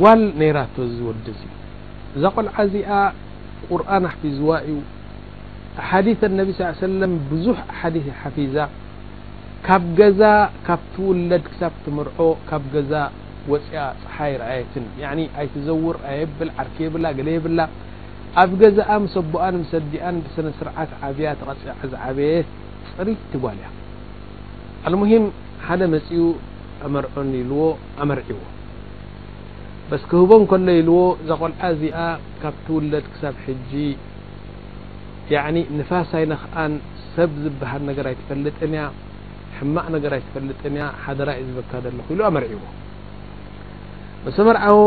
ጓል ነይራቶ እዚ ወዲ እዚ እዛ ቆልዓ እዚኣ ቁርን ኣሕፊዝዋ እዩ ኣሓዲት ኣነቢ ስ ሰለም ብዙሕ ኣሓዲት እ ሓፊዛ ካብ ገዛ ካብ ትውለድ ክሳብ ትምርዖ ካብ ገዛ ወፅኣ ፀሓይ ረኣየትን ኣይትዘውር ኣየብል ዓርኪ የብላ ገለ የብላ ኣብ ገዛኣ ምስ ኣቦኣን ምስ ኣዲኣን ብስነ ስርዓት ዓብያ ተቐፂዓ ዝዓበየ ፅርይቲ ጓል እያ ኣልሙሂም ሓደ መፂኡ ኣመርዖኒ ኢልዎ ኣመርዒዎ በስ ክህቦ እንከሎ ኢልዎ እዛ ቆልዓ እዚኣ ካብ ትውለድ ክሳብ ሕጂ ያዕኒ ንፋስ ኣይነኽኣን ሰብ ዝበሃል ነገር ኣይትፈልጥን እያ ሕማቕ ነገር ኣይትፈልጥን እያ ሓደራ እዩ ዝበካ ዘለኹ ኢሉ ኣመርዒዎ ምስ መርዓዎ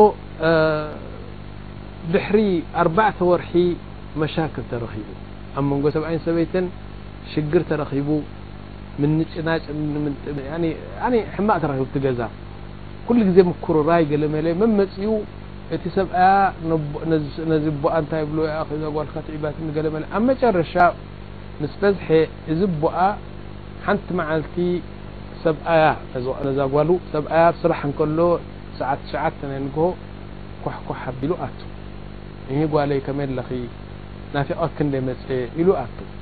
ድሕሪ ኣርባዕተ ወርሒ መሻክል ተረኺቡ ኣብ መንጎ ሰብኣይን ሰበይትን ሽግር ተረኺቡ ምንጭናጭ ያኒ ሕማቅ ትረክብ እቲ ገዛ ኩሉ ግዜ ምኩርራይ ገለመለ መን መጺኡ እቲ ሰብኣያ ነዚ ኣቦኣ እንታይ ብሎ እዛ ጓል ከትዒባትኒ ገለመለ ኣብ መጨረሻ ምስ በዝሐ እዚ ኣቦኣ ሓንቲ መዓልቲ ሰብኣያ ነዛ ጓሉ ሰብኣያ ኣብ ስራሕ እንከሎ ሰዓት ትሽዓተ ናይ ንግሆ ኳሕኳሕ ኣቢሉ ኣቱ እሂ ጓለይ ከመይ ኣለኺ ናፊቐኪ እንደ መጸ ኢሉ ኣቱ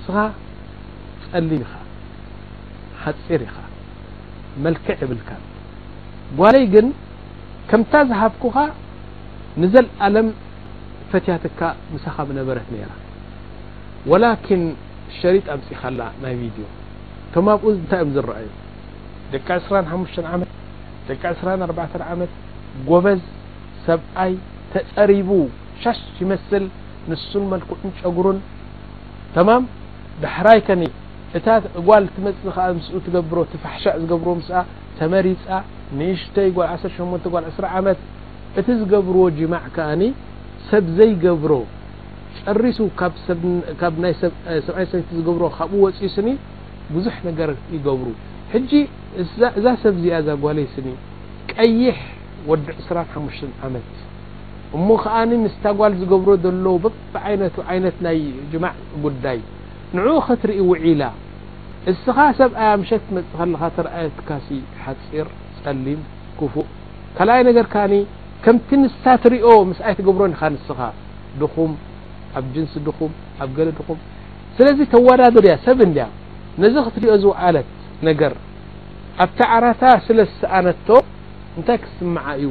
ንስኻ ጸሊም ኢኻ ሓጺር ኢኻ መልክዕ የብልካን ጓለይ ግን ከምታ ዝሃብኩኻ ንዘልኣለም ፈትያትካ ምሳኻ ምነበረት ነይራ ወላኪን ሸሪጥ ኣምጺኻላ ናይ ቪድዮ እቶም ኣብኡ እንታይ እዮም ዝረኣዩ ደቂ 25 ዓመት ደቂ 24 ዓመት ጎበዝ ሰብኣይ ተጸሪቡ ሻሽ ይመስል ንሱን መልክዑን ጨጉሩን ተማም ዳሕራይ ከኒ እታ ጓል ትመጽእ ከኣ ምስኡ ትገብሮ እቲ ፋሕሻእ ዝገብርዎ ምስኣ ተመሪጻ ንእሽተይ ጓል ዓሰርተ ሸሞንተ ጓል ዕስራ ዓመት እቲ ዝገብርዎ ጅማዕ ከኣኒ ሰብ ዘይገብሮ ጨሪሱ ካብ ሰብኣይ ሰበይቲ ዝገብሮ ካብኡ ወጺኡ ስኒ ብዙሕ ነገር ይገብሩ ሕጂ እዛ ሰብ እዚኣ እዛ ጓለይ ስኒ ቀይሕ ወዲ ዕስራን ሓሙሽተን ዓመት እሞ ከኣ ምስታ ጓል ዝገብሮ ዘሎ በብዓይነቱ ዓይነት ናይ ጅማዕ ጉዳይ ንዕኡ ክትርኢ ውዒላ እስኻ ሰብኣያ ምሸት ትመጽእ ከለኻ ትርኣየትካሲ ሓጺር ጸሊም ክፉእ ካልኣይ ነገር ከኣ ከምቲ ንሳ ትሪኦ ምስ ኣይትገብሮን ኢኻ ንስኻ ድኹም ኣብ ጅንሲ ድኹም ኣብ ገለ ድኹም ስለዚ ተወዳድር እያ ሰብ እንድያ ነዚ ክትሪኦ ዝውዓለት ነገር ኣብቲ ዓራታ ስለ ዝሰኣነቶ እንታይ ክስምዓ እዩ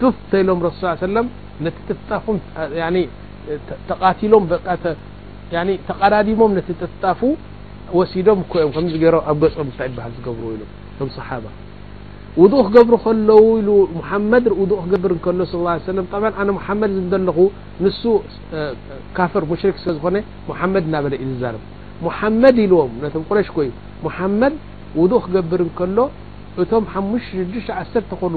ቱፍ ተሎም ረሱል ስ ሰለም ነቲ ጥፍጣፎም ተቃቲሎም ተቀዳዲሞም ነቲ ጥፍጣፉ ወሲዶም እኮ እዮም ከምዚ ገሮም ኣብ ገጾም እንታይ ይበሃል ዝገብሩ ኢሉ እቶም ሰሓባ ውዱእ ክገብሩ ከለዉ ኢሉ ሙሓመድ ውዱእ ክገብር እንከሎ ስ ሰለም ጣብያ ኣነ ሙሓመድ ዝብ ዘለኹ ንሱ ካፍር ሙሽሪክ ስለ ዝኾነ ሙሓመድ እናበለ እዩ ዝዛርብ ሙሓመድ ኢልዎም ነቶም ቁረሽ ኮዩ ሙሓመድ ውዱእ ክገብር እንከሎ እቶም ሓሙሽተ ሽዱሽተ ዓሰርተ ኮኑ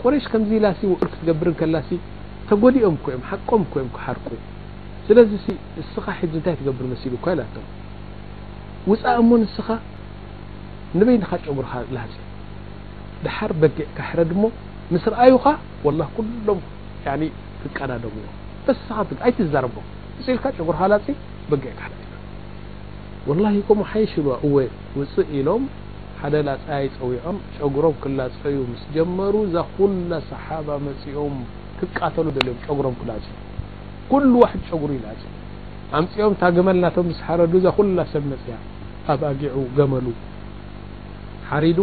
ቁረይሽ ከምዚ ኢላሲ ውዕል ክትገብር እንከላሲ ተጎዲኦም እኮ እዮም ሓቆም እኮ እዮም ክሓርቁ ስለዚ ሲ እስኻ ሕጂ እንታይ ትገብር መሲሉካ ኢላቶ ውፃእ እሞ ንስኻ ንበይንኻ ጨጉርኻ ላሃፂ ድሓር በጊዕ ካሕረድ እሞ ምስ ረኣዩኻ ወላ ኩሎም ክቀዳደሙ እዮም በስ ስኻ ኣይትዛረቦ እፅኢልካ ጨጉርኻ ላፂ በጊዕ ካሕረድ ወላ ከምኡ ሓይሽ ኢልዋ እወ ውፅእ ኢሎም ሓደ ላጻያይ ጸዊዖም ጨጉሮም ክላጸዩ ምስ ጀመሩ እዛ ኩላ ሰሓባ መጺኦም ክቃተሉ ደልዮም ጨጉሮም ክላጽዩ ኩሉ ዋሕድ ጨጉሩ ይላጺ ኣምጺኦም እታ ግመል ናቶም ምስ ሓረዱ እዛ ኩላ ሰብ መጽያ ኣባጊዑ ገመሉ ሓሪዱ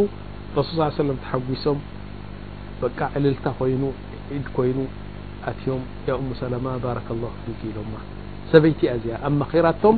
ረሱል ስ ሰለም ተሓጒሶም በቃ ዕልልታ ኮይኑ ዒድ ኮይኑ ኣትዮም ያ እሙ ሰለማ ባረከ ላሁ ፊኪ ኢሎማ ሰበይቲ እያ እዚኣ ኣማኺራቶም